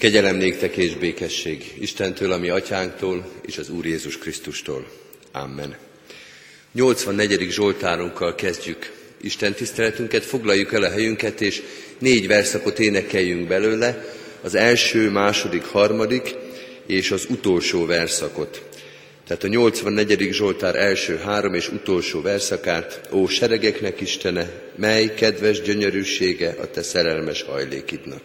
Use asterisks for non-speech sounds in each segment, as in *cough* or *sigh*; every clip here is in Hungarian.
Kegyelem néktek és békesség Istentől, ami atyánktól, és az Úr Jézus Krisztustól. Amen. 84. Zsoltárunkkal kezdjük Isten tiszteletünket, foglaljuk el a helyünket, és négy verszakot énekeljünk belőle, az első, második, harmadik és az utolsó verszakot. Tehát a 84. Zsoltár első három és utolsó verszakát, Ó seregeknek Istene, mely kedves gyönyörűsége a te szerelmes hajlékidnak.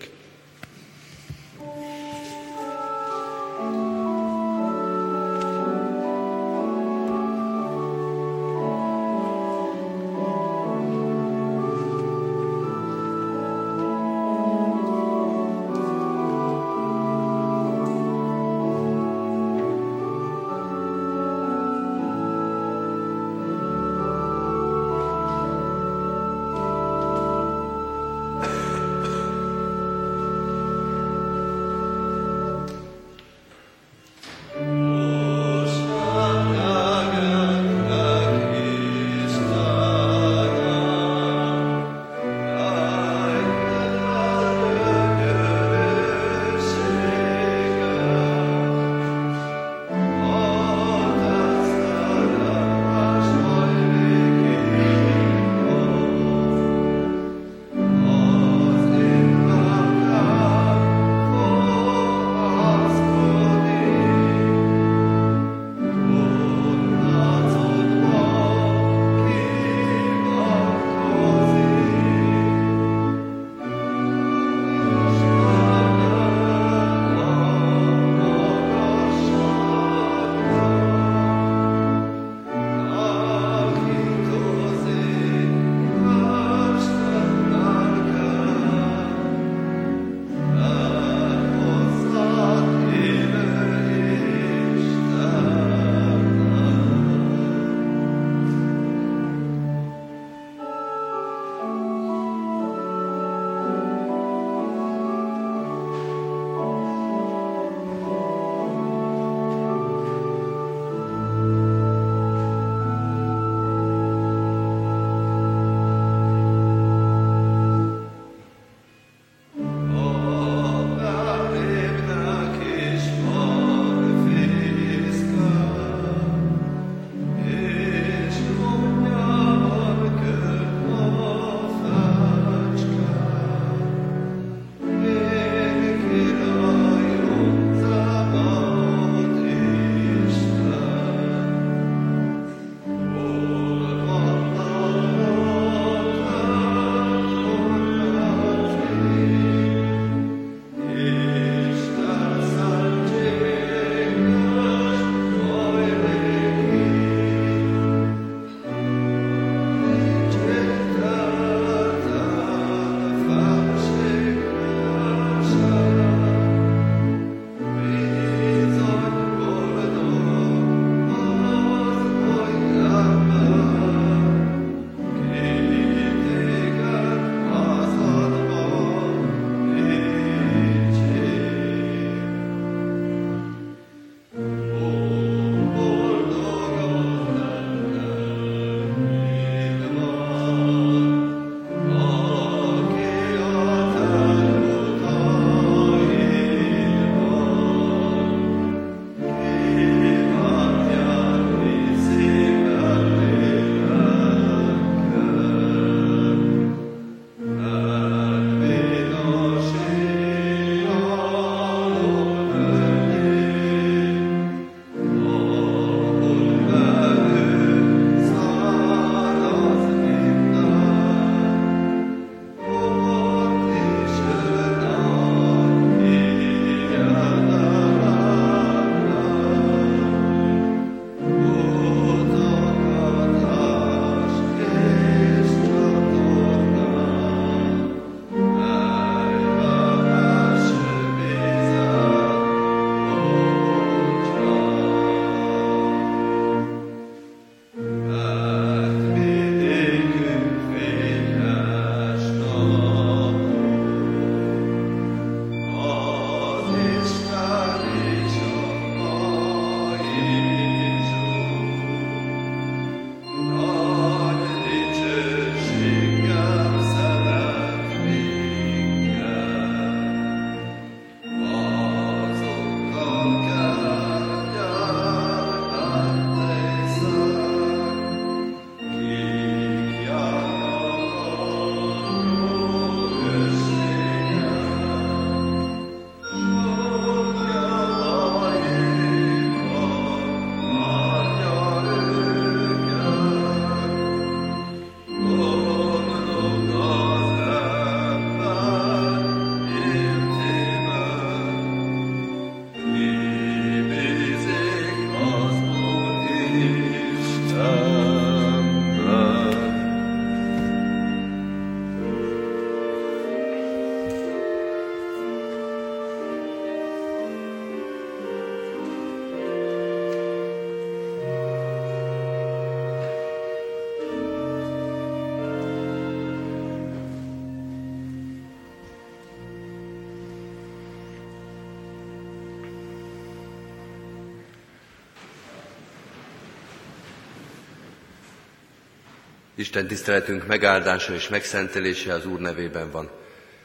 Isten tiszteletünk megáldása és megszentelése az Úr nevében van,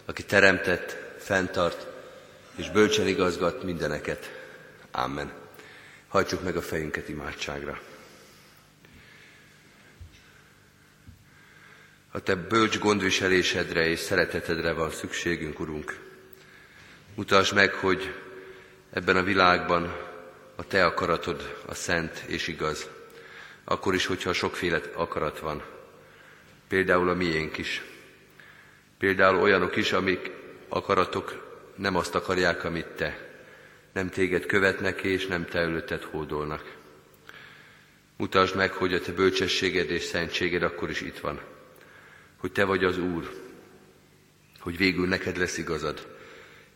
aki teremtett, fenntart és bölcsen igazgat mindeneket. Amen. Hajtsuk meg a fejünket imádságra. A Te bölcs gondviselésedre és szeretetedre van szükségünk, Urunk. Mutasd meg, hogy ebben a világban a Te akaratod a szent és igaz. Akkor is, hogyha sokféle akarat van. Például a miénk is. Például olyanok is, amik akaratok nem azt akarják, amit Te. Nem téged követnek, és nem Te előtted hódolnak. Mutasd meg, hogy a Te bölcsességed és szentséged akkor is itt van. Hogy Te vagy az Úr, hogy végül neked lesz igazad,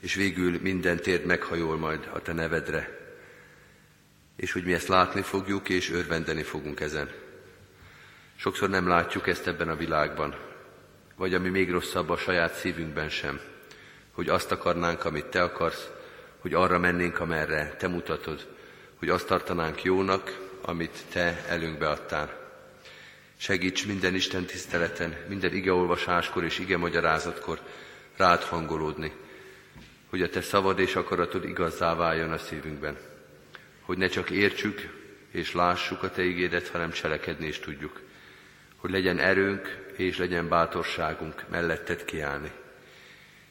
és végül minden térd meghajol majd a Te nevedre, és hogy mi ezt látni fogjuk, és örvendeni fogunk ezen. Sokszor nem látjuk ezt ebben a világban, vagy ami még rosszabb a saját szívünkben sem, hogy azt akarnánk, amit Te akarsz, hogy arra mennénk, amerre Te mutatod, hogy azt tartanánk jónak, amit Te előnkbe beadtál. Segíts minden Isten tiszteleten, minden igeolvasáskor és ige magyarázatkor rád hangolódni, hogy a Te szavad és akaratod igazzá váljon a szívünkben hogy ne csak értsük és lássuk a Te igédet, hanem cselekedni is tudjuk. Hogy legyen erőnk és legyen bátorságunk melletted kiállni.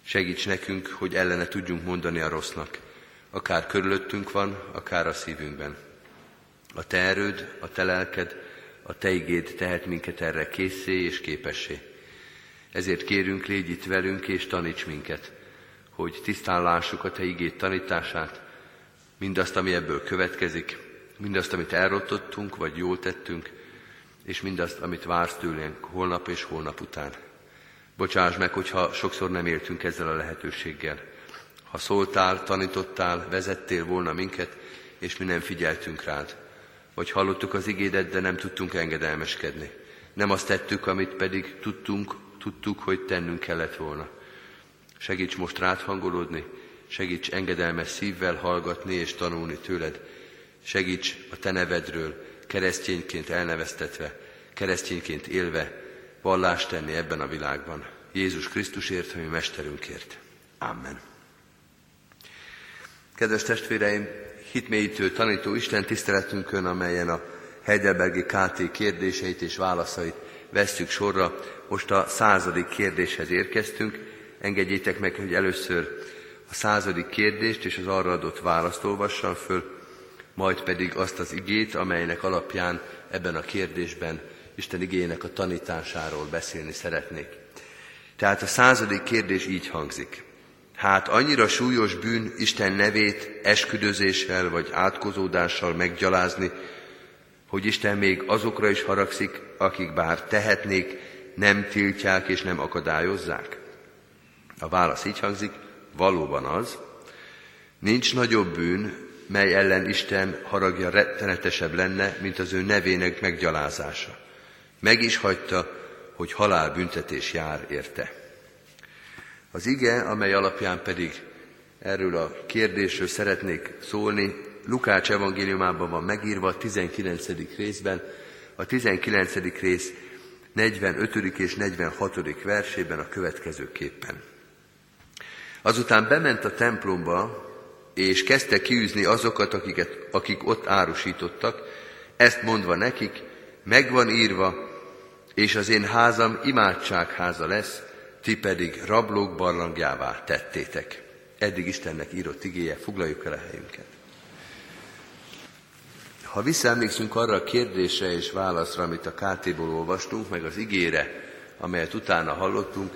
Segíts nekünk, hogy ellene tudjunk mondani a rossznak, akár körülöttünk van, akár a szívünkben. A Te erőd, a Te lelked, a Te igéd tehet minket erre készé és képessé. Ezért kérünk, légy itt velünk és taníts minket, hogy tisztán lássuk a Te igét tanítását, mindazt, ami ebből következik, mindazt, amit elrottottunk, vagy jól tettünk, és mindazt, amit vársz tőlünk holnap és holnap után. Bocsáss meg, hogyha sokszor nem éltünk ezzel a lehetőséggel. Ha szóltál, tanítottál, vezettél volna minket, és mi nem figyeltünk rád. Vagy hallottuk az igédet, de nem tudtunk engedelmeskedni. Nem azt tettük, amit pedig tudtunk, tudtuk, hogy tennünk kellett volna. Segíts most rád hangolódni, Segíts engedelmes szívvel hallgatni és tanulni tőled. Segíts a te nevedről, keresztényként elneveztetve, keresztényként élve, vallást tenni ebben a világban. Jézus Krisztusért, mi mesterünkért. Amen. Kedves testvéreim, hitmélyítő tanító Isten tiszteletünkön, amelyen a Heidelbergi KT kérdéseit és válaszait vesszük sorra, most a századik kérdéshez érkeztünk. Engedjétek meg, hogy először a századik kérdést és az arra adott választ olvassam föl, majd pedig azt az igét, amelynek alapján ebben a kérdésben Isten igének a tanításáról beszélni szeretnék. Tehát a századik kérdés így hangzik. Hát annyira súlyos bűn Isten nevét esküdözéssel vagy átkozódással meggyalázni, hogy Isten még azokra is haragszik, akik bár tehetnék, nem tiltják és nem akadályozzák? A válasz így hangzik, valóban az, nincs nagyobb bűn, mely ellen Isten haragja rettenetesebb lenne, mint az ő nevének meggyalázása. Meg is hagyta, hogy halálbüntetés jár érte. Az ige, amely alapján pedig erről a kérdésről szeretnék szólni, Lukács evangéliumában van megírva a 19. részben, a 19. rész 45. és 46. versében a következőképpen. Azután bement a templomba, és kezdte kiűzni azokat, akiket, akik ott árusítottak, ezt mondva nekik, megvan írva, és az én házam imádságháza lesz, ti pedig rablók barlangjává tettétek. Eddig Istennek írott igéje, foglaljuk el a helyünket. Ha visszaemlékszünk arra a kérdésre és válaszra, amit a KT-ból olvastunk, meg az igére, amelyet utána hallottunk,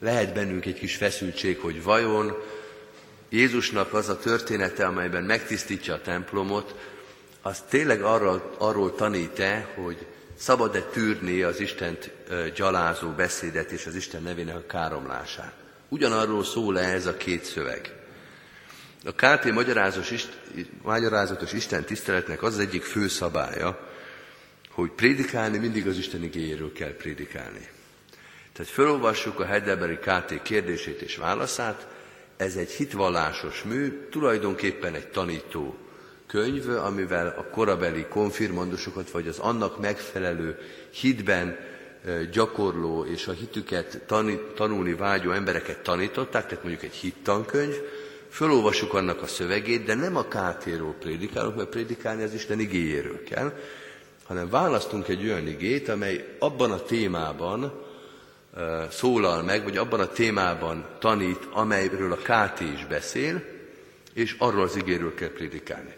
lehet bennünk egy kis feszültség, hogy vajon Jézusnak az a története, amelyben megtisztítja a templomot, az tényleg arról, arról tanít-e, hogy szabad-e tűrni az Istent gyalázó beszédet és az Isten nevének a káromlását. Ugyanarról szól-e ez a két szöveg? A KT magyarázatos Isten tiszteletnek az, az egyik fő szabálya, hogy prédikálni mindig az Isten igényéről kell prédikálni. Tehát felolvassuk a Heidelbergi KT kérdését és válaszát, ez egy hitvallásos mű, tulajdonképpen egy tanító könyv, amivel a korabeli konfirmandusokat, vagy az annak megfelelő hitben gyakorló és a hitüket tanulni vágyó embereket tanították, tehát mondjuk egy hittankönyv, fölolvassuk annak a szövegét, de nem a KT-ról prédikálunk, mert prédikálni az Isten igéjéről kell, hanem választunk egy olyan igét, amely abban a témában szólal meg, vagy abban a témában tanít, amelyről a KT is beszél, és arról az igéről kell prédikálni.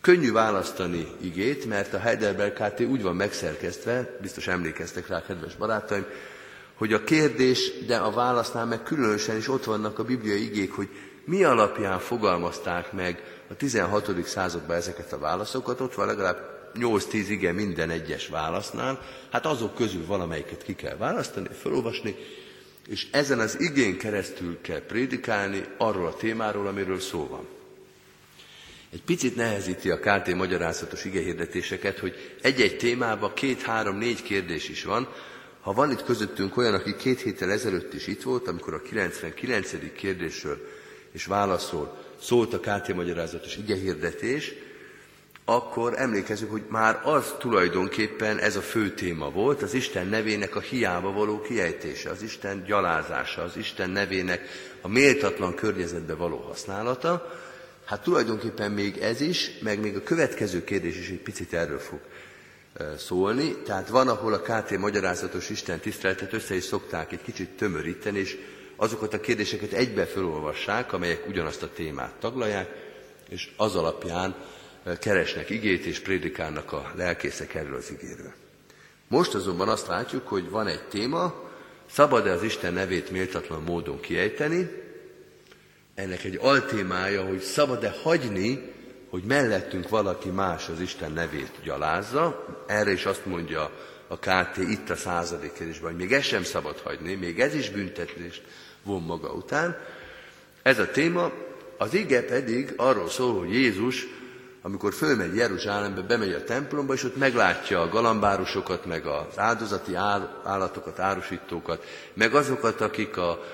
Könnyű választani igét, mert a Heidelberg KT úgy van megszerkesztve, biztos emlékeztek rá, kedves barátaim, hogy a kérdés, de a válasznál meg különösen is ott vannak a bibliai igék, hogy mi alapján fogalmazták meg a 16. században ezeket a válaszokat, ott van legalább 8-10 igen minden egyes válasznál, hát azok közül valamelyiket ki kell választani, felolvasni, és ezen az igén keresztül kell prédikálni arról a témáról, amiről szó van. Egy picit nehezíti a KT magyarázatos igehirdetéseket, hogy egy-egy témában két, három, négy kérdés is van. Ha van itt közöttünk olyan, aki két héttel ezelőtt is itt volt, amikor a 99. kérdésről és válaszol szólt a KT magyarázatos igehirdetés, akkor emlékezünk, hogy már az tulajdonképpen ez a fő téma volt, az Isten nevének a hiába való kiejtése, az Isten gyalázása, az Isten nevének a méltatlan környezetbe való használata. Hát tulajdonképpen még ez is, meg még a következő kérdés is egy picit erről fog szólni. Tehát van, ahol a KT magyarázatos Isten tiszteletet össze is szokták egy kicsit tömöríteni, és azokat a kérdéseket egybe felolvassák, amelyek ugyanazt a témát taglalják, és az alapján keresnek igét és prédikálnak a lelkészek erről az igéről. Most azonban azt látjuk, hogy van egy téma, szabad-e az Isten nevét méltatlan módon kiejteni, ennek egy altémája, hogy szabad-e hagyni, hogy mellettünk valaki más az Isten nevét gyalázza. Erre is azt mondja a KT itt a századik kérdésben, hogy még ezt sem szabad hagyni, még ez is büntetést von maga után. Ez a téma, az ige pedig arról szól, hogy Jézus, amikor fölmegy Jeruzsálembe, bemegy a templomba, és ott meglátja a galambárusokat, meg az áldozati állatokat, árusítókat, meg azokat, akik a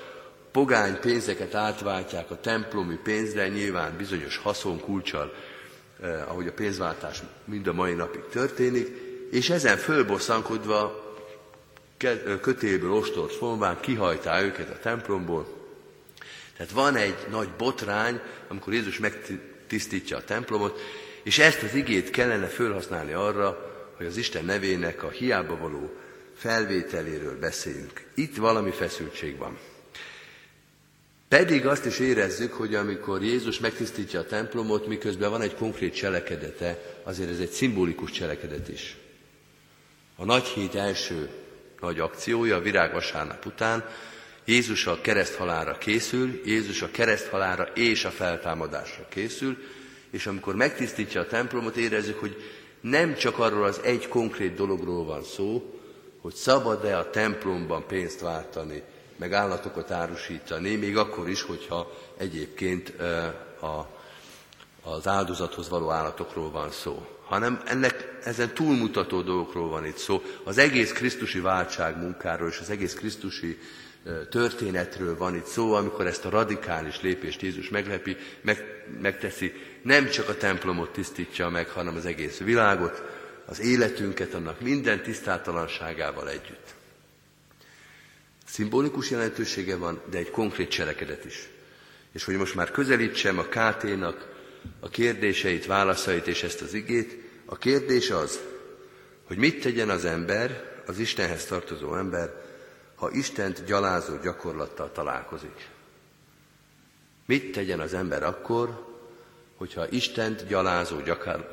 pogány pénzeket átváltják a templomi pénzre, nyilván bizonyos haszonkulcsal, eh, ahogy a pénzváltás mind a mai napig történik, és ezen fölbosszankodva kötélből ostort fonván kihajtá őket a templomból. Tehát van egy nagy botrány, amikor Jézus megtisztítja a templomot, és ezt az igét kellene felhasználni arra, hogy az Isten nevének a hiába való felvételéről beszéljünk. Itt valami feszültség van. Pedig azt is érezzük, hogy amikor Jézus megtisztítja a templomot, miközben van egy konkrét cselekedete, azért ez egy szimbolikus cselekedet is. A nagy hét első nagy akciója, a virágvasárnap után Jézus a kereszthalára készül, Jézus a kereszthalára és a feltámadásra készül, és amikor megtisztítja a templomot, érezzük, hogy nem csak arról az egy konkrét dologról van szó, hogy szabad-e a templomban pénzt váltani, meg állatokat árusítani, még akkor is, hogyha egyébként a, az áldozathoz való állatokról van szó hanem ennek ezen túlmutató dolgokról van itt szó. Az egész Krisztusi váltság munkáról és az egész Krisztusi történetről van itt szó, amikor ezt a radikális lépést Jézus meglepi, meg, megteszi, nem csak a templomot tisztítja meg, hanem az egész világot, az életünket, annak minden tisztátalanságával együtt. Szimbolikus jelentősége van, de egy konkrét cselekedet is. És hogy most már közelítsem a KT-nak a kérdéseit, válaszait és ezt az igét, a kérdés az, hogy mit tegyen az ember, az Istenhez tartozó ember, ha Istent gyalázó gyakorlattal találkozik. Mit tegyen az ember akkor, hogyha Istent gyalázó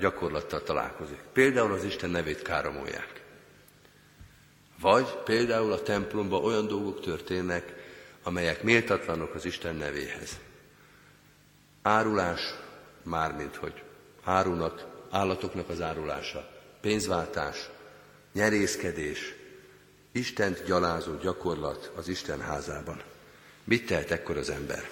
gyakorlattal találkozik? Például az Isten nevét káromolják. Vagy például a templomban olyan dolgok történnek, amelyek méltatlanok az Isten nevéhez. Árulás, mármint hogy árunak, állatoknak az árulása, pénzváltás, nyerészkedés, Istent gyalázó gyakorlat az Isten házában. Mit tehet ekkor az ember?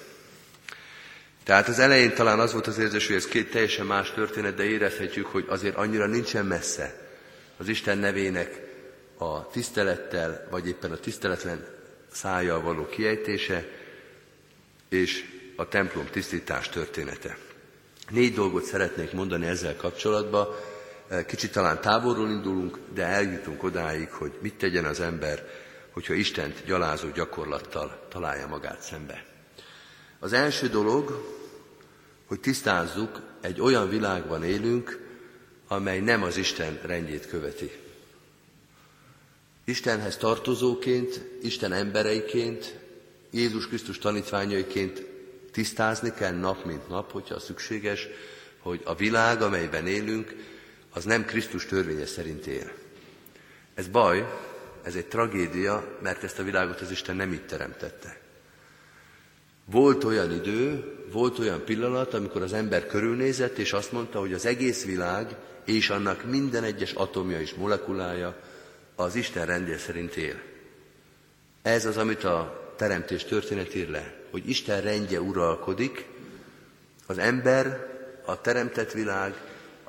Tehát az elején talán az volt az érzés, hogy ez két teljesen más történet, de érezhetjük, hogy azért annyira nincsen messze az Isten nevének a tisztelettel, vagy éppen a tiszteletlen szájjal való kiejtése, és a templom tisztítás története. Négy dolgot szeretnék mondani ezzel kapcsolatban, kicsit talán távolról indulunk, de eljutunk odáig, hogy mit tegyen az ember, hogyha Istent gyalázó gyakorlattal találja magát szembe. Az első dolog, hogy tisztázzuk, egy olyan világban élünk, amely nem az Isten rendjét követi. Istenhez tartozóként, Isten embereiként, Jézus Krisztus tanítványaiként tisztázni kell nap mint nap, hogyha szükséges, hogy a világ, amelyben élünk, az nem Krisztus törvénye szerint él. Ez baj, ez egy tragédia, mert ezt a világot az Isten nem így teremtette. Volt olyan idő, volt olyan pillanat, amikor az ember körülnézett, és azt mondta, hogy az egész világ és annak minden egyes atomja és molekulája az Isten rendje szerint él. Ez az, amit a teremtés történet ír le, hogy Isten rendje uralkodik, az ember, a teremtett világ,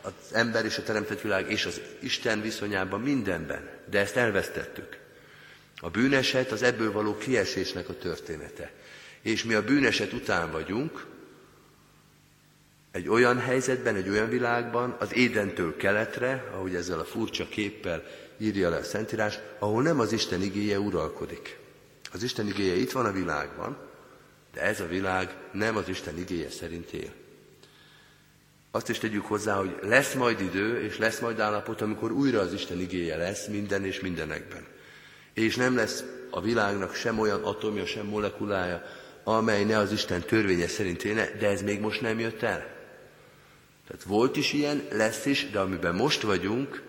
az ember és a teremtett világ és az Isten viszonyában mindenben, de ezt elvesztettük. A bűneset az ebből való kiesésnek a története. És mi a bűneset után vagyunk, egy olyan helyzetben, egy olyan világban, az Édentől keletre, ahogy ezzel a furcsa képpel írja le a Szentírás, ahol nem az Isten igéje uralkodik. Az Isten igéje itt van a világban, de ez a világ nem az Isten igéje szerint él. Azt is tegyük hozzá, hogy lesz majd idő, és lesz majd állapot, amikor újra az Isten igéje lesz minden és mindenekben. És nem lesz a világnak sem olyan atomja, sem molekulája, amely ne az Isten törvénye szerint élne, de ez még most nem jött el. Tehát volt is ilyen, lesz is, de amiben most vagyunk,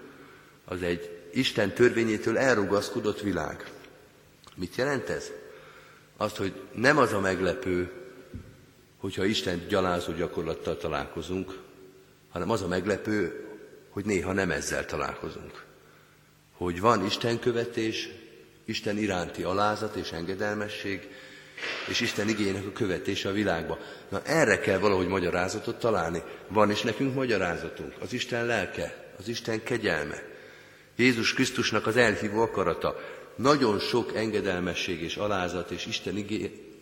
az egy Isten törvényétől elrugaszkodott világ. Mit jelent ez? Azt, hogy nem az a meglepő, hogyha Isten gyalázó gyakorlattal találkozunk, hanem az a meglepő, hogy néha nem ezzel találkozunk. Hogy van Isten követés, Isten iránti alázat és engedelmesség, és Isten igénynek a követése a világba. Na erre kell valahogy magyarázatot találni. Van is nekünk magyarázatunk. Az Isten lelke, az Isten kegyelme, Jézus Krisztusnak az elhívó akarata, nagyon sok engedelmesség és alázat és Isten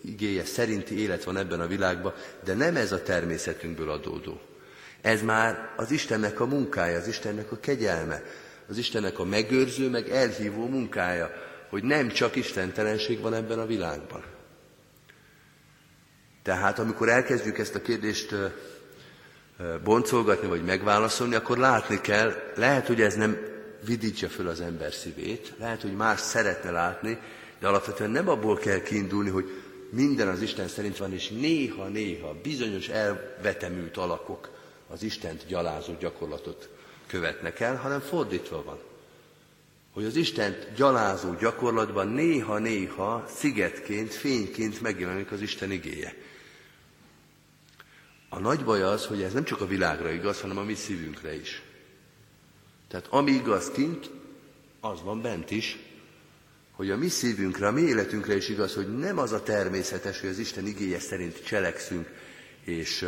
igéje szerinti élet van ebben a világban, de nem ez a természetünkből adódó. Ez már az Istennek a munkája, az Istennek a kegyelme, az Istennek a megőrző, meg elhívó munkája, hogy nem csak istentelenség van ebben a világban. Tehát amikor elkezdjük ezt a kérdést boncolgatni, vagy megválaszolni, akkor látni kell, lehet, hogy ez nem vidítja föl az ember szívét, lehet, hogy más szeretne látni, de alapvetően nem abból kell kiindulni, hogy minden az Isten szerint van, és néha-néha bizonyos elvetemült alakok az Istent gyalázó gyakorlatot követnek el, hanem fordítva van. Hogy az Istent gyalázó gyakorlatban néha-néha szigetként, fényként megjelenik az Isten igéje. A nagy baj az, hogy ez nem csak a világra igaz, hanem a mi szívünkre is. Tehát ami igaz kint, az van bent is, hogy a mi szívünkre, a mi életünkre is igaz, hogy nem az a természetes, hogy az Isten igéje szerint cselekszünk és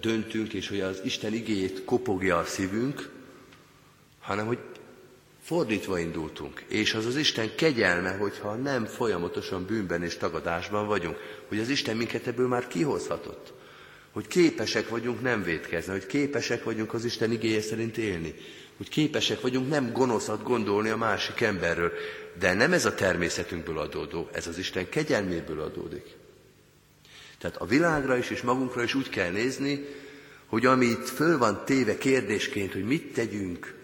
döntünk, és hogy az Isten igéjét kopogja a szívünk, hanem hogy fordítva indultunk. És az az Isten kegyelme, hogyha nem folyamatosan bűnben és tagadásban vagyunk, hogy az Isten minket ebből már kihozhatott. Hogy képesek vagyunk nem védkezni, hogy képesek vagyunk az Isten igéje szerint élni, hogy képesek vagyunk nem gonoszat gondolni a másik emberről. De nem ez a természetünkből adódó, ez az Isten kegyelméből adódik. Tehát a világra is és magunkra is úgy kell nézni, hogy amit föl van téve kérdésként, hogy mit tegyünk,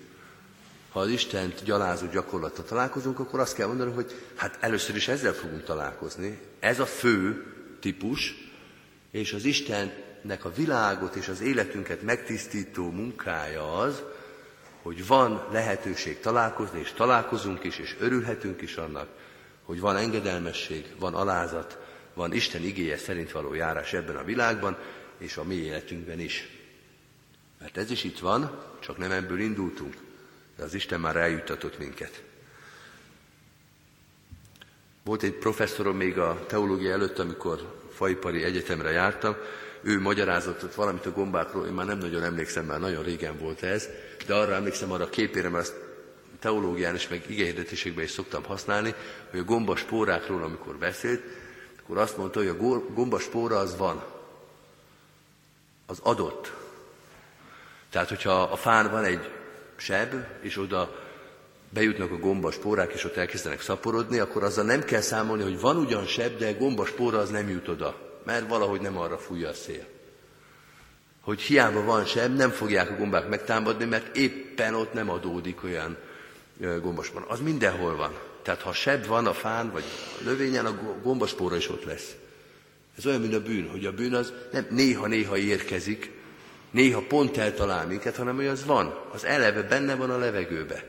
ha az Istent gyalázó gyakorlata találkozunk, akkor azt kell mondani, hogy hát először is ezzel fogunk találkozni. Ez a fő típus, és az Istennek a világot és az életünket megtisztító munkája az, hogy van lehetőség találkozni, és találkozunk is, és örülhetünk is annak, hogy van engedelmesség, van alázat, van Isten igéje szerint való járás ebben a világban, és a mi életünkben is. Mert ez is itt van, csak nem ebből indultunk, de az Isten már eljuttatott minket. Volt egy professzorom még a teológia előtt, amikor Faipari Egyetemre jártam, ő magyarázott valamit a gombákról, én már nem nagyon emlékszem, már nagyon régen volt ez, de arra emlékszem arra a képére, mert ezt teológián is, meg igehirdetésekben is szoktam használni, hogy a gombaspórákról, amikor beszélt, akkor azt mondta, hogy a gombaspóra az van. Az adott. Tehát, hogyha a fán van egy seb, és oda bejutnak a gombaspórák, és ott elkezdenek szaporodni, akkor azzal nem kell számolni, hogy van ugyan seb, de gombaspóra az nem jut oda, mert valahogy nem arra fújja a szél. Hogy hiába van seb, nem fogják a gombák megtámadni, mert éppen ott nem adódik olyan gombaspóra. Az mindenhol van. Tehát ha seb van a fán, vagy a növényen, a gombaspóra is ott lesz. Ez olyan, mint a bűn, hogy a bűn az nem néha-néha érkezik, néha pont eltalál minket, hanem hogy az van, az eleve benne van a levegőbe.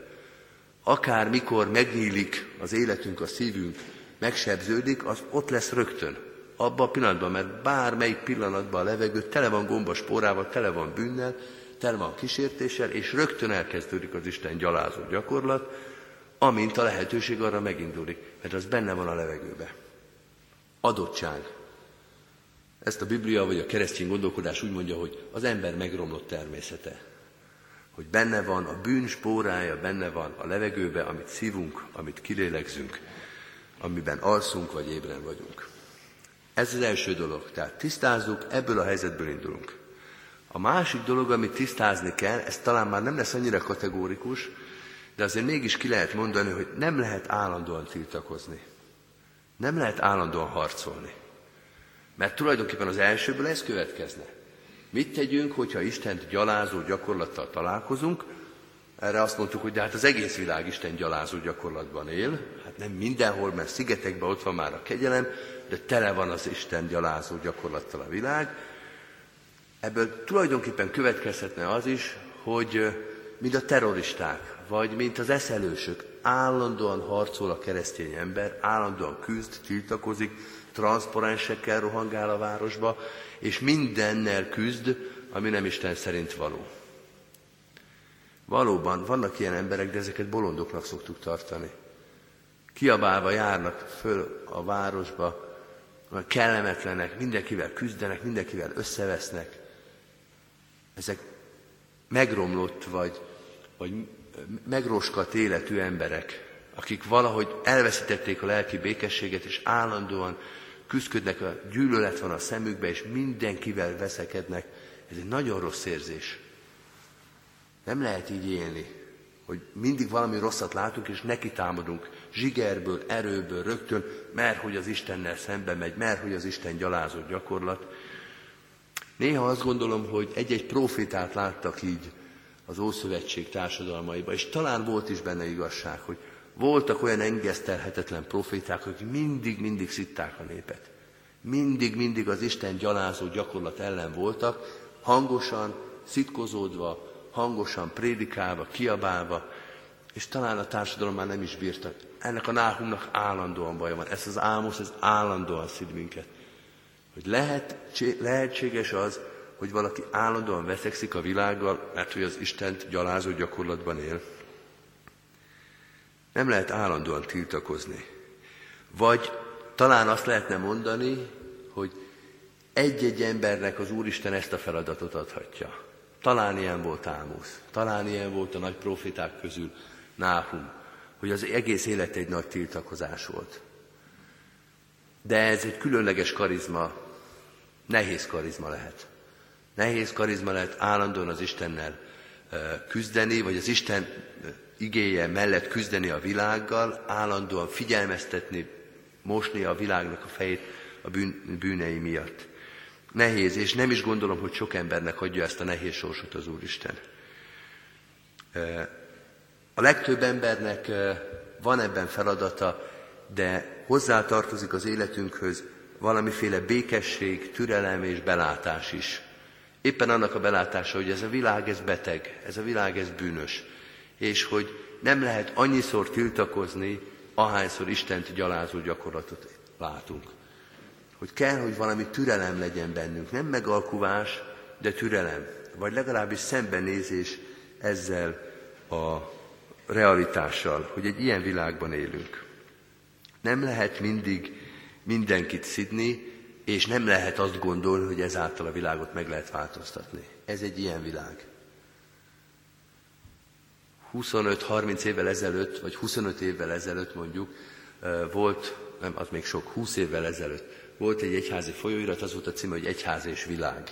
Akár mikor megnyílik az életünk, a szívünk, megsebződik, az ott lesz rögtön. Abban a pillanatban, mert bármelyik pillanatban a levegő tele van gombaspórával, tele van bűnnel, tele van kísértéssel, és rögtön elkezdődik az Isten gyalázó gyakorlat, amint a lehetőség arra megindulik, mert az benne van a levegőbe. Adottság. Ezt a Biblia vagy a keresztény gondolkodás úgy mondja, hogy az ember megromlott természete. Hogy benne van a bűn spórája, benne van a levegőbe, amit szívunk, amit kilélegzünk, amiben alszunk vagy ébren vagyunk. Ez az első dolog. Tehát tisztázzuk, ebből a helyzetből indulunk. A másik dolog, amit tisztázni kell, ez talán már nem lesz annyira kategórikus, de azért mégis ki lehet mondani, hogy nem lehet állandóan tiltakozni. Nem lehet állandóan harcolni. Mert tulajdonképpen az elsőből ez következne. Mit tegyünk, hogyha Istent gyalázó gyakorlattal találkozunk? Erre azt mondtuk, hogy de hát az egész világ Isten gyalázó gyakorlatban él. Hát nem mindenhol, mert szigetekben ott van már a kegyelem, de tele van az Isten gyalázó gyakorlattal a világ. Ebből tulajdonképpen következhetne az is, hogy mind a terroristák, vagy mint az eszelősök, állandóan harcol a keresztény ember, állandóan küzd, tiltakozik, transzparensekkel rohangál a városba, és mindennel küzd, ami nem Isten szerint való. Valóban vannak ilyen emberek, de ezeket bolondoknak szoktuk tartani. Kiabálva járnak föl a városba, kellemetlenek, mindenkivel küzdenek, mindenkivel összevesznek. Ezek megromlott vagy, vagy megroskat életű emberek, akik valahogy elveszítették a lelki békességet, és állandóan küzdködnek, a gyűlölet van a szemükbe, és mindenkivel veszekednek. Ez egy nagyon rossz érzés. Nem lehet így élni, hogy mindig valami rosszat látunk, és neki támadunk zsigerből, erőből, rögtön, mert hogy az Istennel szembe megy, mert hogy az Isten gyalázó gyakorlat. Néha azt gondolom, hogy egy-egy profétát láttak így az Ószövetség társadalmaiba, és talán volt is benne igazság, hogy voltak olyan engesztelhetetlen proféták, akik mindig-mindig szitták a népet. Mindig-mindig az Isten gyalázó gyakorlat ellen voltak, hangosan, szitkozódva, hangosan prédikálva, kiabálva, és talán a társadalom már nem is bírta. Ennek a náhumnak állandóan baja van. Ez az álmos, ez állandóan szid minket. Hogy lehet, lehetséges az, hogy valaki állandóan veszekszik a világgal, mert hogy az Istent gyalázó gyakorlatban él. Nem lehet állandóan tiltakozni. Vagy talán azt lehetne mondani, hogy egy-egy embernek az Úristen ezt a feladatot adhatja. Talán ilyen volt Ámosz, talán ilyen volt a nagy profiták közül Náhum, hogy az egész élet egy nagy tiltakozás volt. De ez egy különleges karizma, nehéz karizma lehet. Nehéz karizma lehet állandóan az Istennel küzdeni, vagy az Isten igéje mellett küzdeni a világgal, állandóan figyelmeztetni, mosni a világnak a fejét a bűn, bűnei miatt. Nehéz, és nem is gondolom, hogy sok embernek adja ezt a nehéz sorsot az Úristen. A legtöbb embernek van ebben feladata, de hozzá tartozik az életünkhöz valamiféle békesség, türelem és belátás is. Éppen annak a belátása, hogy ez a világ, ez beteg, ez a világ, ez bűnös, és hogy nem lehet annyiszor tiltakozni, ahányszor Istent gyalázó gyakorlatot látunk. Hogy kell, hogy valami türelem legyen bennünk, nem megalkuvás, de türelem, vagy legalábbis szembenézés ezzel a realitással, hogy egy ilyen világban élünk. Nem lehet mindig mindenkit szidni, és nem lehet azt gondolni, hogy ezáltal a világot meg lehet változtatni. Ez egy ilyen világ. 25-30 évvel ezelőtt, vagy 25 évvel ezelőtt mondjuk volt, nem, az még sok, 20 évvel ezelőtt volt egy egyházi folyóirat, az volt a címe, hogy Egyház és világ.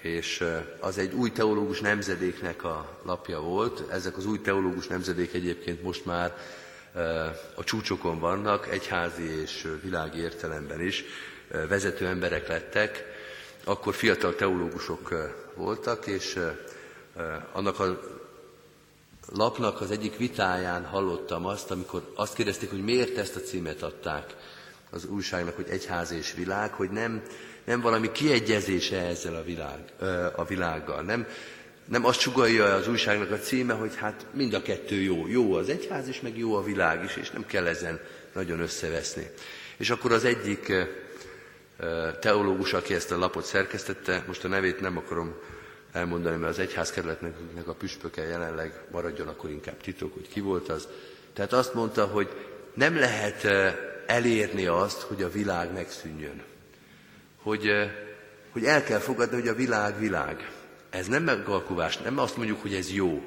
és az egy új teológus nemzedéknek a lapja volt. Ezek az új teológus nemzedék egyébként most már a csúcsokon vannak, egyházi és világi értelemben is. Vezető emberek lettek, akkor fiatal teológusok voltak, és annak a lapnak az egyik vitáján hallottam azt, amikor azt kérdezték, hogy miért ezt a címet adták az újságnak, hogy egyház és világ, hogy nem, nem valami kiegyezése ezzel a, világ, a világgal. Nem, nem azt sugalja az újságnak a címe, hogy hát mind a kettő jó. Jó az egyház is, meg jó a világ is, és nem kell ezen nagyon összeveszni. És akkor az egyik teológus, aki ezt a lapot szerkesztette, most a nevét nem akarom elmondani, mert az egyházkerületnek a püspöke jelenleg maradjon, akkor inkább titok, hogy ki volt az. Tehát azt mondta, hogy nem lehet elérni azt, hogy a világ megszűnjön. Hogy, hogy el kell fogadni, hogy a világ világ. Ez nem megalkuvás, nem azt mondjuk, hogy ez jó.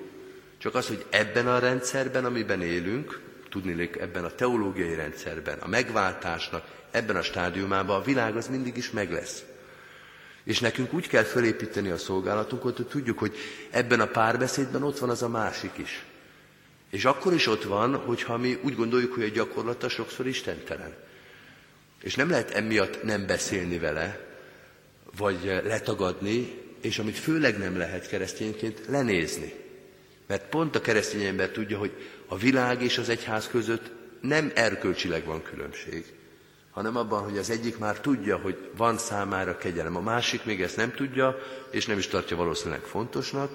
Csak az, hogy ebben a rendszerben, amiben élünk, tudni ebben a teológiai rendszerben, a megváltásnak, ebben a stádiumában a világ az mindig is meg lesz. És nekünk úgy kell felépíteni a szolgálatunkat, hogy tudjuk, hogy ebben a párbeszédben ott van az a másik is. És akkor is ott van, hogyha mi úgy gondoljuk, hogy a gyakorlata sokszor istentelen. És nem lehet emiatt nem beszélni vele, vagy letagadni, és amit főleg nem lehet keresztényként, lenézni. Mert pont a keresztény ember tudja, hogy a világ és az egyház között nem erkölcsileg van különbség, hanem abban, hogy az egyik már tudja, hogy van számára kegyelem, a másik még ezt nem tudja, és nem is tartja valószínűleg fontosnak,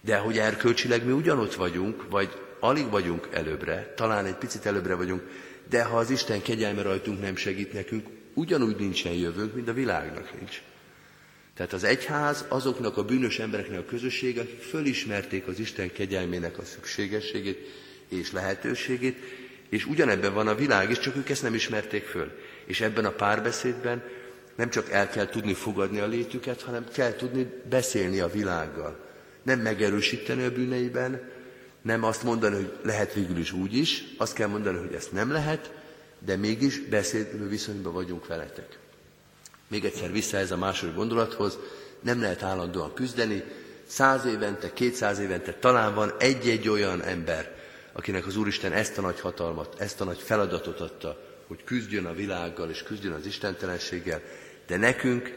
de hogy erkölcsileg mi ugyanott vagyunk, vagy alig vagyunk előbbre, talán egy picit előbbre vagyunk, de ha az Isten kegyelme rajtunk nem segít nekünk, ugyanúgy nincsen jövőnk, mint a világnak nincs. Tehát az egyház azoknak a bűnös embereknek a közössége, akik fölismerték az Isten kegyelmének a szükségességét és lehetőségét, és ugyanebben van a világ is, csak ők ezt nem ismerték föl. És ebben a párbeszédben nem csak el kell tudni fogadni a létüket, hanem kell tudni beszélni a világgal. Nem megerősíteni a bűneiben, nem azt mondani, hogy lehet végül is úgy is, azt kell mondani, hogy ezt nem lehet, de mégis beszélő viszonyban vagyunk veletek. Még egyszer vissza ez a második gondolathoz, nem lehet állandóan küzdeni, száz évente, kétszáz évente talán van egy-egy olyan ember, akinek az Úristen ezt a nagy hatalmat, ezt a nagy feladatot adta, hogy küzdjön a világgal és küzdjön az istentelenséggel, de nekünk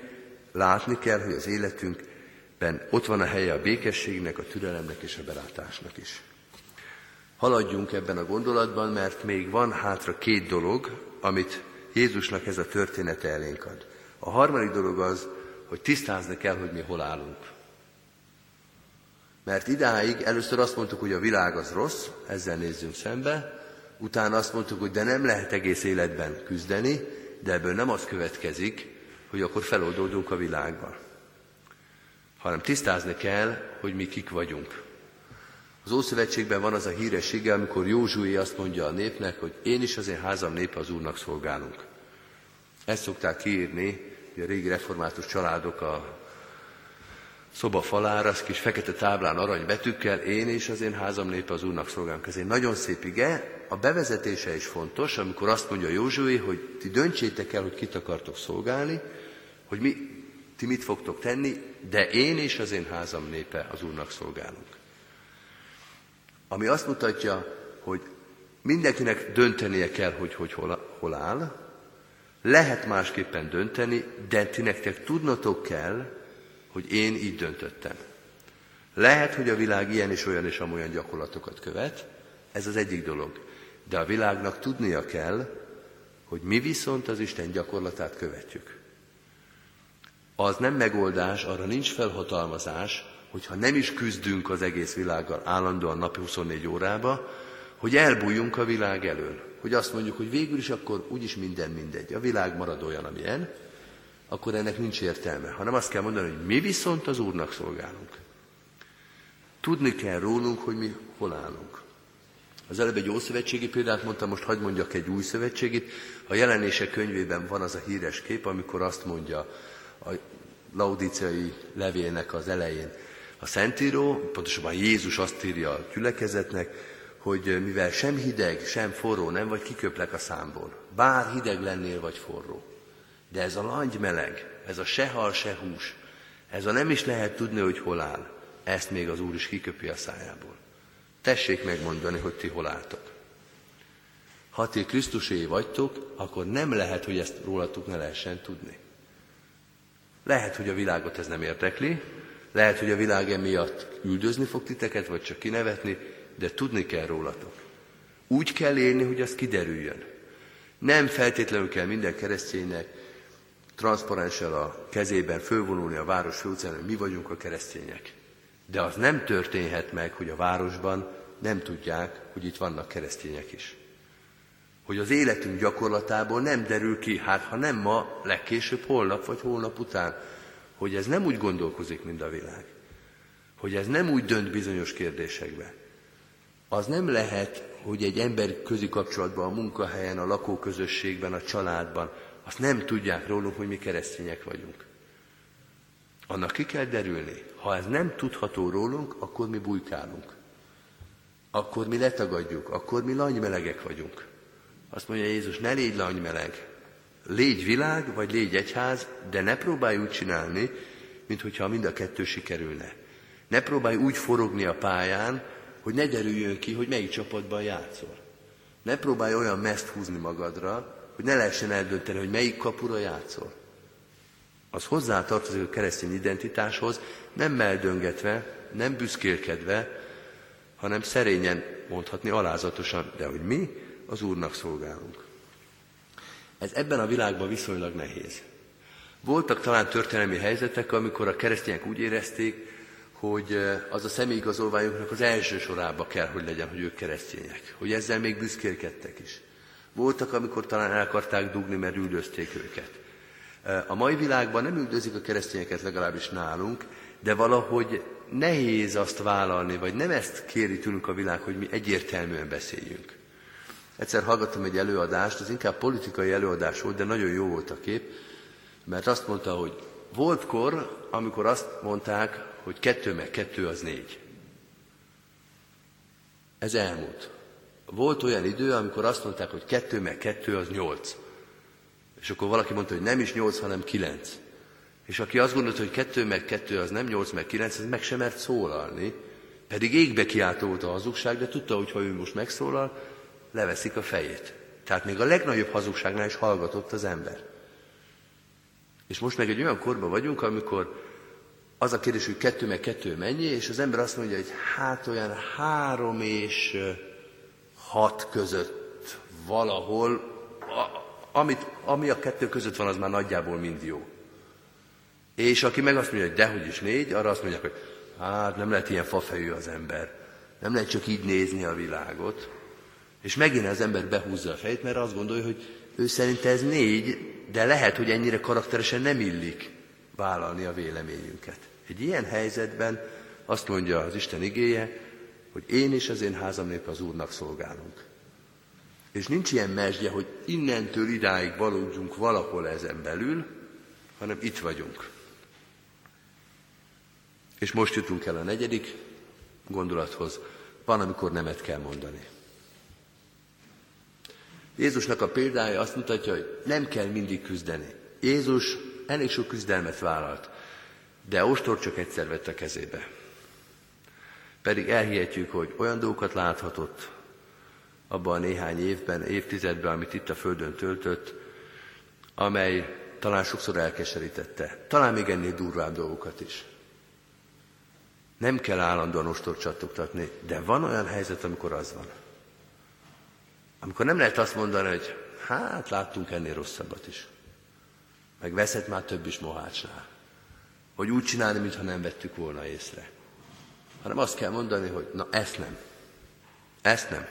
látni kell, hogy az életünkben ott van a helye a békességnek, a türelemnek és a belátásnak is. Haladjunk ebben a gondolatban, mert még van hátra két dolog, amit Jézusnak ez a története elénk ad. A harmadik dolog az, hogy tisztázni kell, hogy mi hol állunk. Mert idáig először azt mondtuk, hogy a világ az rossz, ezzel nézzünk szembe, utána azt mondtuk, hogy de nem lehet egész életben küzdeni, de ebből nem az következik, hogy akkor feloldódunk a világban. Hanem tisztázni kell, hogy mi kik vagyunk. Az Ószövetségben van az a híressége, amikor Józsué azt mondja a népnek, hogy én is az én házam népe az Úrnak szolgálunk. Ezt szokták kiírni, hogy a régi református családok a szoba falára, az kis fekete táblán arany betűkkel, én és az én házam népe az Úrnak szolgálunk. Ez egy nagyon szép ige, a bevezetése is fontos, amikor azt mondja Józsué, hogy ti döntsétek el, hogy kit akartok szolgálni, hogy mi, ti mit fogtok tenni, de én és az én házam népe az Úrnak szolgálunk. Ami azt mutatja, hogy mindenkinek döntenie kell, hogy, hogy hol, hol áll, lehet másképpen dönteni, de ti nektek tudnotok kell, hogy én így döntöttem. Lehet, hogy a világ ilyen és olyan és amolyan gyakorlatokat követ, ez az egyik dolog. De a világnak tudnia kell, hogy mi viszont az Isten gyakorlatát követjük. Az nem megoldás, arra nincs felhatalmazás, hogyha nem is küzdünk az egész világgal állandóan napi 24 órába, hogy elbújjunk a világ elől. Hogy azt mondjuk, hogy végül is akkor úgyis minden mindegy. A világ marad olyan, amilyen, akkor ennek nincs értelme. Hanem azt kell mondani, hogy mi viszont az Úrnak szolgálunk. Tudni kell rólunk, hogy mi hol állunk. Az előbb egy ószövetségi példát mondtam, most hagyd mondjak egy új szövetségit. A jelenések könyvében van az a híres kép, amikor azt mondja a laudíciai levélnek az elején, a Szentíró, pontosabban Jézus azt írja a gyülekezetnek, hogy mivel sem hideg, sem forró nem vagy, kiköplek a számból. Bár hideg lennél vagy forró. De ez a langy meleg, ez a se hal, se hús, Ez a nem is lehet tudni, hogy hol áll. Ezt még az Úr is kiköpi a szájából. Tessék megmondani, hogy ti hol álltok. Ha ti Krisztusé vagytok, akkor nem lehet, hogy ezt rólatok ne lehessen tudni. Lehet, hogy a világot ez nem érdekli, lehet, hogy a világ emiatt üldözni fog titeket, vagy csak kinevetni, de tudni kell rólatok. Úgy kell élni, hogy az kiderüljön. Nem feltétlenül kell minden kereszténynek transzparenssel a kezében fölvonulni a város főutcán, hogy mi vagyunk a keresztények. De az nem történhet meg, hogy a városban nem tudják, hogy itt vannak keresztények is. Hogy az életünk gyakorlatából nem derül ki, hát ha nem ma, legkésőbb holnap vagy holnap után, hogy ez nem úgy gondolkozik, mint a világ. Hogy ez nem úgy dönt bizonyos kérdésekbe. Az nem lehet, hogy egy ember közi kapcsolatban, a munkahelyen, a lakóközösségben, a családban, azt nem tudják rólunk, hogy mi keresztények vagyunk. Annak ki kell derülni. Ha ez nem tudható rólunk, akkor mi bujkálunk. Akkor mi letagadjuk, akkor mi langymelegek vagyunk. Azt mondja Jézus, ne légy langymeleg. Légy világ, vagy légy egyház, de ne próbálj úgy csinálni, mint hogyha mind a kettő sikerülne. Ne próbálj úgy forogni a pályán, hogy ne derüljön ki, hogy melyik csapatban játszol. Ne próbálj olyan meszt húzni magadra, hogy ne lehessen eldönteni, hogy melyik kapura játszol. Az hozzá tartozik a keresztény identitáshoz, nem meldöngetve, nem büszkélkedve, hanem szerényen mondhatni alázatosan, de hogy mi az Úrnak szolgálunk. Ez ebben a világban viszonylag nehéz. Voltak talán történelmi helyzetek, amikor a keresztények úgy érezték, hogy eh, az a személyigazolványoknak az első sorába kell, hogy legyen, hogy ők keresztények. Hogy ezzel még büszkélkedtek is. Voltak, amikor talán el akarták dugni, mert üldözték őket. A mai világban nem üldözik a keresztényeket legalábbis nálunk, de valahogy nehéz azt vállalni, vagy nem ezt kéri tőlünk a világ, hogy mi egyértelműen beszéljünk. Egyszer hallgattam egy előadást, az inkább politikai előadás volt, de nagyon jó volt a kép, mert azt mondta, hogy volt kor, amikor azt mondták, hogy kettő meg kettő az négy. Ez elmúlt. Volt olyan idő, amikor azt mondták, hogy kettő meg kettő az nyolc. És akkor valaki mondta, hogy nem is nyolc, hanem kilenc. És aki azt gondolta, hogy kettő meg kettő az nem nyolc meg kilenc, az meg sem mert szólalni, pedig égbe kiáltó volt a hazugság, de tudta, hogy ha ő most megszólal, leveszik a fejét. Tehát még a legnagyobb hazugságnál is hallgatott az ember. És most meg egy olyan korban vagyunk, amikor az a kérdés, hogy kettő meg kettő mennyi, és az ember azt mondja, hogy hát olyan három és hat között valahol, amit, ami a kettő között van, az már nagyjából mind jó. És aki meg azt mondja, hogy dehogy is négy, arra azt mondják, hogy hát nem lehet ilyen fafejű az ember. Nem lehet csak így nézni a világot. És megint az ember behúzza a fejét, mert azt gondolja, hogy ő szerint ez négy, de lehet, hogy ennyire karakteresen nem illik vállalni a véleményünket. Egy ilyen helyzetben azt mondja az Isten igéje, hogy én és az én házam nép az Úrnak szolgálunk. És nincs ilyen mesdje, hogy innentől idáig valódjunk valahol ezen belül, hanem itt vagyunk. És most jutunk el a negyedik gondolathoz. Van, amikor nemet kell mondani. Jézusnak a példája azt mutatja, hogy nem kell mindig küzdeni. Jézus elég sok küzdelmet vállalt, de ostor csak egyszer vett a kezébe pedig elhihetjük, hogy olyan dolgokat láthatott abban a néhány évben, évtizedben, amit itt a Földön töltött, amely talán sokszor elkeserítette, talán még ennél durvább dolgokat is. Nem kell állandóan ostort csattogtatni, de van olyan helyzet, amikor az van. Amikor nem lehet azt mondani, hogy hát láttunk ennél rosszabbat is. Meg veszett már több is mohácsnál. Hogy úgy csinálni, mintha nem vettük volna észre hanem azt kell mondani, hogy na ezt nem. Ezt nem.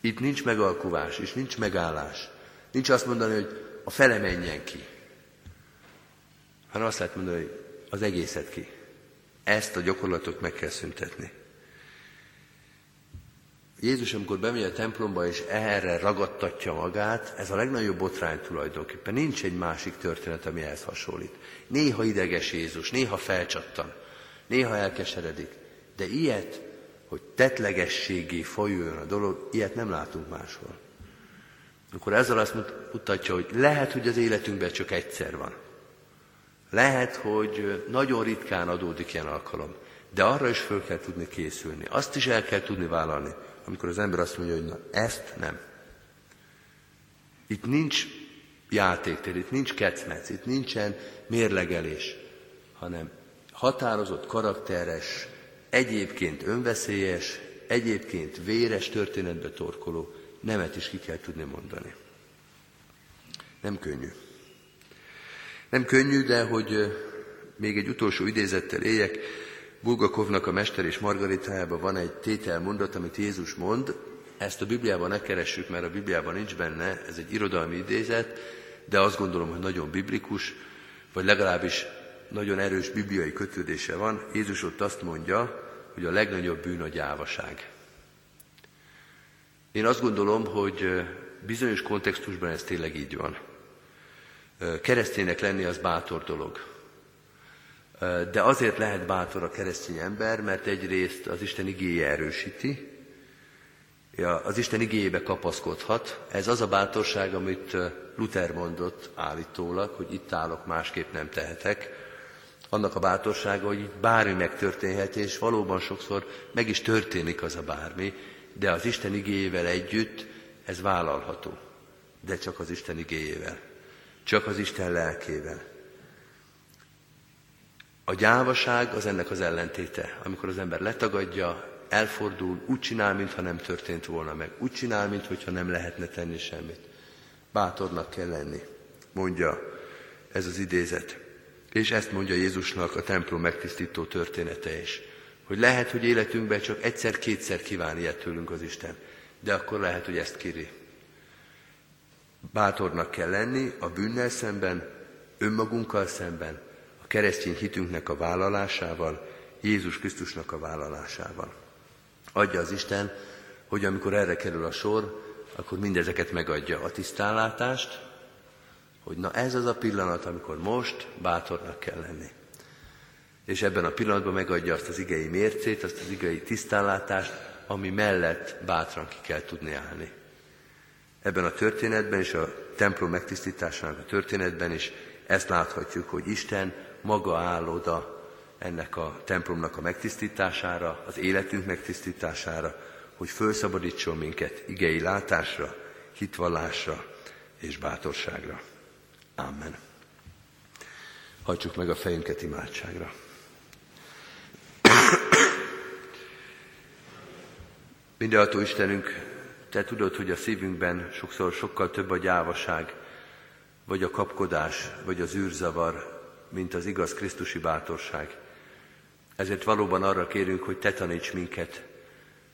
Itt nincs megalkuvás, és nincs megállás. Nincs azt mondani, hogy a fele menjen ki. Hanem azt lehet mondani, hogy az egészet ki. Ezt a gyakorlatot meg kell szüntetni. Jézus, amikor bemegy a templomba, és erre ragadtatja magát, ez a legnagyobb botrány tulajdonképpen. Nincs egy másik történet, ami ehhez hasonlít. Néha ideges Jézus, néha felcsattan néha elkeseredik, de ilyet, hogy tetlegességé folyjon a dolog, ilyet nem látunk máshol. Akkor ezzel azt mutatja, hogy lehet, hogy az életünkben csak egyszer van. Lehet, hogy nagyon ritkán adódik ilyen alkalom, de arra is föl kell tudni készülni. Azt is el kell tudni vállalni, amikor az ember azt mondja, hogy na, ezt nem. Itt nincs játéktér, itt nincs kecmec, itt nincsen mérlegelés, hanem határozott, karakteres, egyébként önveszélyes, egyébként véres történetbe torkoló nemet is ki kell tudni mondani. Nem könnyű. Nem könnyű, de hogy még egy utolsó idézettel éljek, Bulgakovnak a Mester és Margaritájában van egy tételmondat, amit Jézus mond, ezt a Bibliában ne keressük, mert a Bibliában nincs benne, ez egy irodalmi idézet, de azt gondolom, hogy nagyon biblikus, vagy legalábbis nagyon erős bibliai kötődése van. Jézus ott azt mondja, hogy a legnagyobb bűn a gyávaság. Én azt gondolom, hogy bizonyos kontextusban ez tényleg így van. Kereszténynek lenni az bátor dolog. De azért lehet bátor a keresztény ember, mert egyrészt az Isten igéje erősíti, az Isten igéjébe kapaszkodhat. Ez az a bátorság, amit Luther mondott állítólag, hogy itt állok, másképp nem tehetek. Annak a bátorsága, hogy bármi megtörténhet, és valóban sokszor meg is történik az a bármi, de az Isten igéjével együtt ez vállalható. De csak az Isten igéjével. Csak az Isten lelkével. A gyávaság az ennek az ellentéte, amikor az ember letagadja, elfordul, úgy csinál, mintha nem történt volna meg, úgy csinál, mintha nem lehetne tenni semmit. Bátornak kell lenni, mondja ez az idézet. És ezt mondja Jézusnak a templom megtisztító története is. Hogy lehet, hogy életünkben csak egyszer-kétszer kíván ilyet tőlünk az Isten, de akkor lehet, hogy ezt kéri. Bátornak kell lenni a bűnnel szemben, önmagunkkal szemben, keresztény hitünknek a vállalásával, Jézus Krisztusnak a vállalásával. Adja az Isten, hogy amikor erre kerül a sor, akkor mindezeket megadja a tisztánlátást, hogy na ez az a pillanat, amikor most bátornak kell lenni. És ebben a pillanatban megadja azt az igei mércét, azt az igei tisztánlátást, ami mellett bátran ki kell tudni állni. Ebben a történetben és a templom megtisztításának a történetben is ezt láthatjuk, hogy Isten maga áll oda ennek a templomnak a megtisztítására, az életünk megtisztítására, hogy felszabadítson minket igei látásra, hitvallásra és bátorságra. Amen. Hajtsuk meg a fejünket imádságra. *coughs* Mindenható Istenünk, Te tudod, hogy a szívünkben sokszor sokkal több a gyávaság, vagy a kapkodás, vagy az űrzavar, mint az igaz Krisztusi bátorság. Ezért valóban arra kérünk, hogy te taníts minket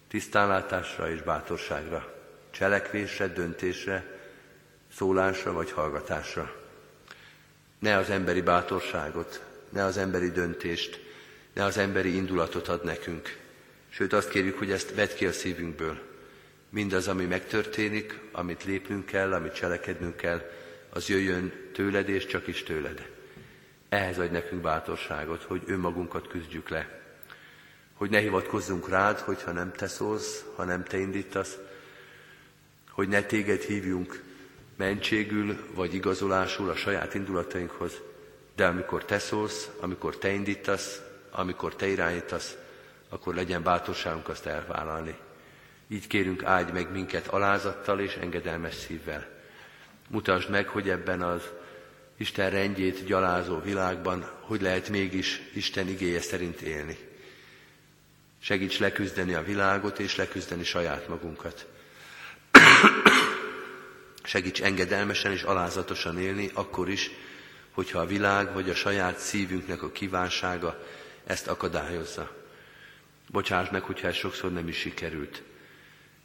tisztánlátásra és bátorságra, cselekvésre, döntésre, szólásra vagy hallgatásra. Ne az emberi bátorságot, ne az emberi döntést, ne az emberi indulatot ad nekünk. Sőt, azt kérjük, hogy ezt vedd ki a szívünkből. Mindaz, ami megtörténik, amit lépnünk kell, amit cselekednünk kell, az jöjjön tőled és csak is tőled. Ehhez adj nekünk bátorságot, hogy önmagunkat küzdjük le. Hogy ne hivatkozzunk rád, hogyha nem te szólsz, ha nem te indítasz. Hogy ne téged hívjunk mentségül vagy igazolásul a saját indulatainkhoz, de amikor te szólsz, amikor te indítasz, amikor te irányítasz, akkor legyen bátorságunk azt elvállalni. Így kérünk, áldj meg minket alázattal és engedelmes szívvel. Mutasd meg, hogy ebben az Isten rendjét gyalázó világban, hogy lehet mégis Isten igéje szerint élni. Segíts leküzdeni a világot és leküzdeni saját magunkat. *clears throat* Segíts engedelmesen és alázatosan élni, akkor is, hogyha a világ vagy a saját szívünknek a kívánsága ezt akadályozza. Bocsáss meg, hogyha ez sokszor nem is sikerült.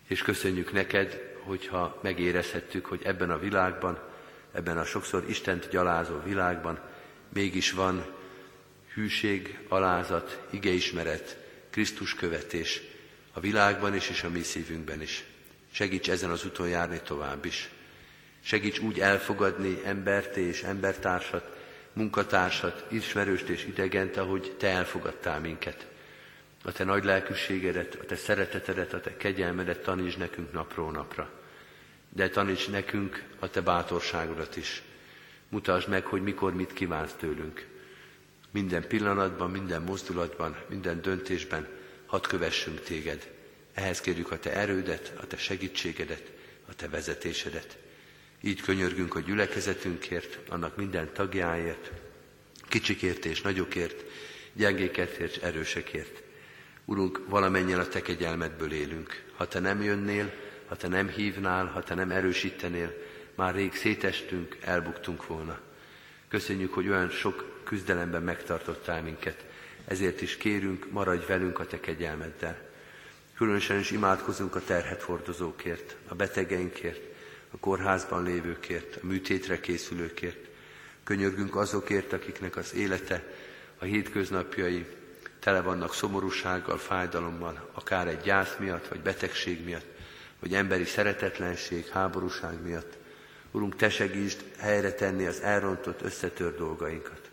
És köszönjük neked, hogyha megérezhettük, hogy ebben a világban ebben a sokszor Istent gyalázó világban mégis van hűség, alázat, igeismeret, Krisztus követés a világban is és a mi szívünkben is. Segíts ezen az úton járni tovább is. Segíts úgy elfogadni embert és embertársat, munkatársat, ismerőst és idegent, ahogy Te elfogadtál minket. A Te nagy lelkűségedet, a Te szeretetedet, a Te kegyelmedet taníts nekünk napról napra de taníts nekünk a Te bátorságodat is. Mutasd meg, hogy mikor mit kívánsz tőlünk. minden pillanatban, minden mozdulatban, minden döntésben hadd kövessünk téged. Ehhez kérjük a te erődet, a te segítségedet, a te vezetésedet. Így könyörgünk a gyülekezetünkért, annak minden tagjáért, kicsikért és nagyokért, gyengékért és erősekért. Urunk, valamennyien a te kegyelmedből élünk. Ha te nem jönnél, ha te nem hívnál, ha te nem erősítenél, már rég szétestünk, elbuktunk volna. Köszönjük, hogy olyan sok küzdelemben megtartottál minket. Ezért is kérünk, maradj velünk a te kegyelmeddel. Különösen is imádkozunk a terhet hordozókért, a betegeinkért, a kórházban lévőkért, a műtétre készülőkért. Könyörgünk azokért, akiknek az élete, a hétköznapjai tele vannak szomorúsággal, fájdalommal, akár egy gyász miatt, vagy betegség miatt, vagy emberi szeretetlenség, háborúság miatt. Urunk, Te segítsd helyre tenni az elrontott, összetört dolgainkat.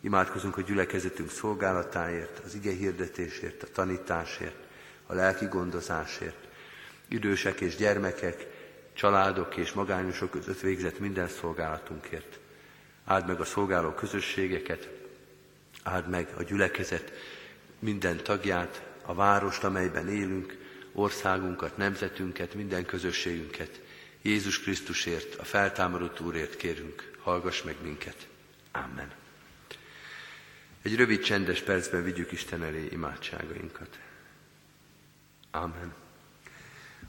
Imádkozunk a gyülekezetünk szolgálatáért, az ige hirdetésért, a tanításért, a lelki gondozásért, idősek és gyermekek, családok és magányosok között végzett minden szolgálatunkért. Áld meg a szolgáló közösségeket, áld meg a gyülekezet minden tagját, a várost, amelyben élünk, országunkat, nemzetünket, minden közösségünket. Jézus Krisztusért, a feltámadott Úrért kérünk, hallgass meg minket. Amen. Egy rövid csendes percben vigyük Isten elé imádságainkat. Amen.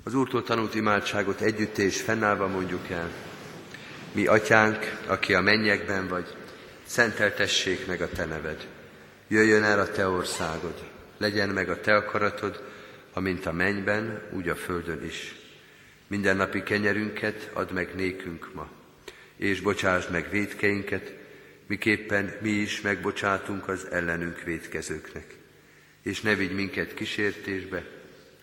Az Úrtól tanult imádságot együtt és fennállva mondjuk el. Mi, Atyánk, aki a mennyekben vagy, szenteltessék meg a Te neved. Jöjjön el a Te országod, legyen meg a Te akaratod, amint a mennyben, úgy a földön is. Minden napi kenyerünket add meg nékünk ma, és bocsásd meg védkeinket, miképpen mi is megbocsátunk az ellenünk védkezőknek. És ne vigy minket kísértésbe,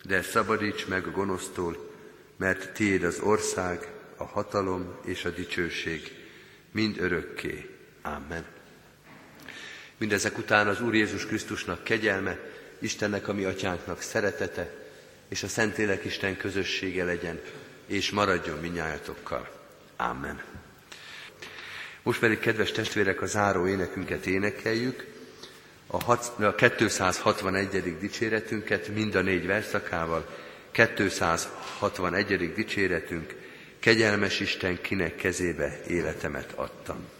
de szabadíts meg a gonosztól, mert tiéd az ország, a hatalom és a dicsőség, mind örökké. Amen. Mindezek után az Úr Jézus Krisztusnak kegyelme, Istennek, a mi atyánknak szeretete, és a Szentlélek Isten közössége legyen, és maradjon minnyájatokkal. Amen. Most pedig, kedves testvérek, a záró énekünket énekeljük, a, hat, a 261. dicséretünket mind a négy verszakával, 261. dicséretünk, kegyelmes Isten kinek kezébe életemet adtam.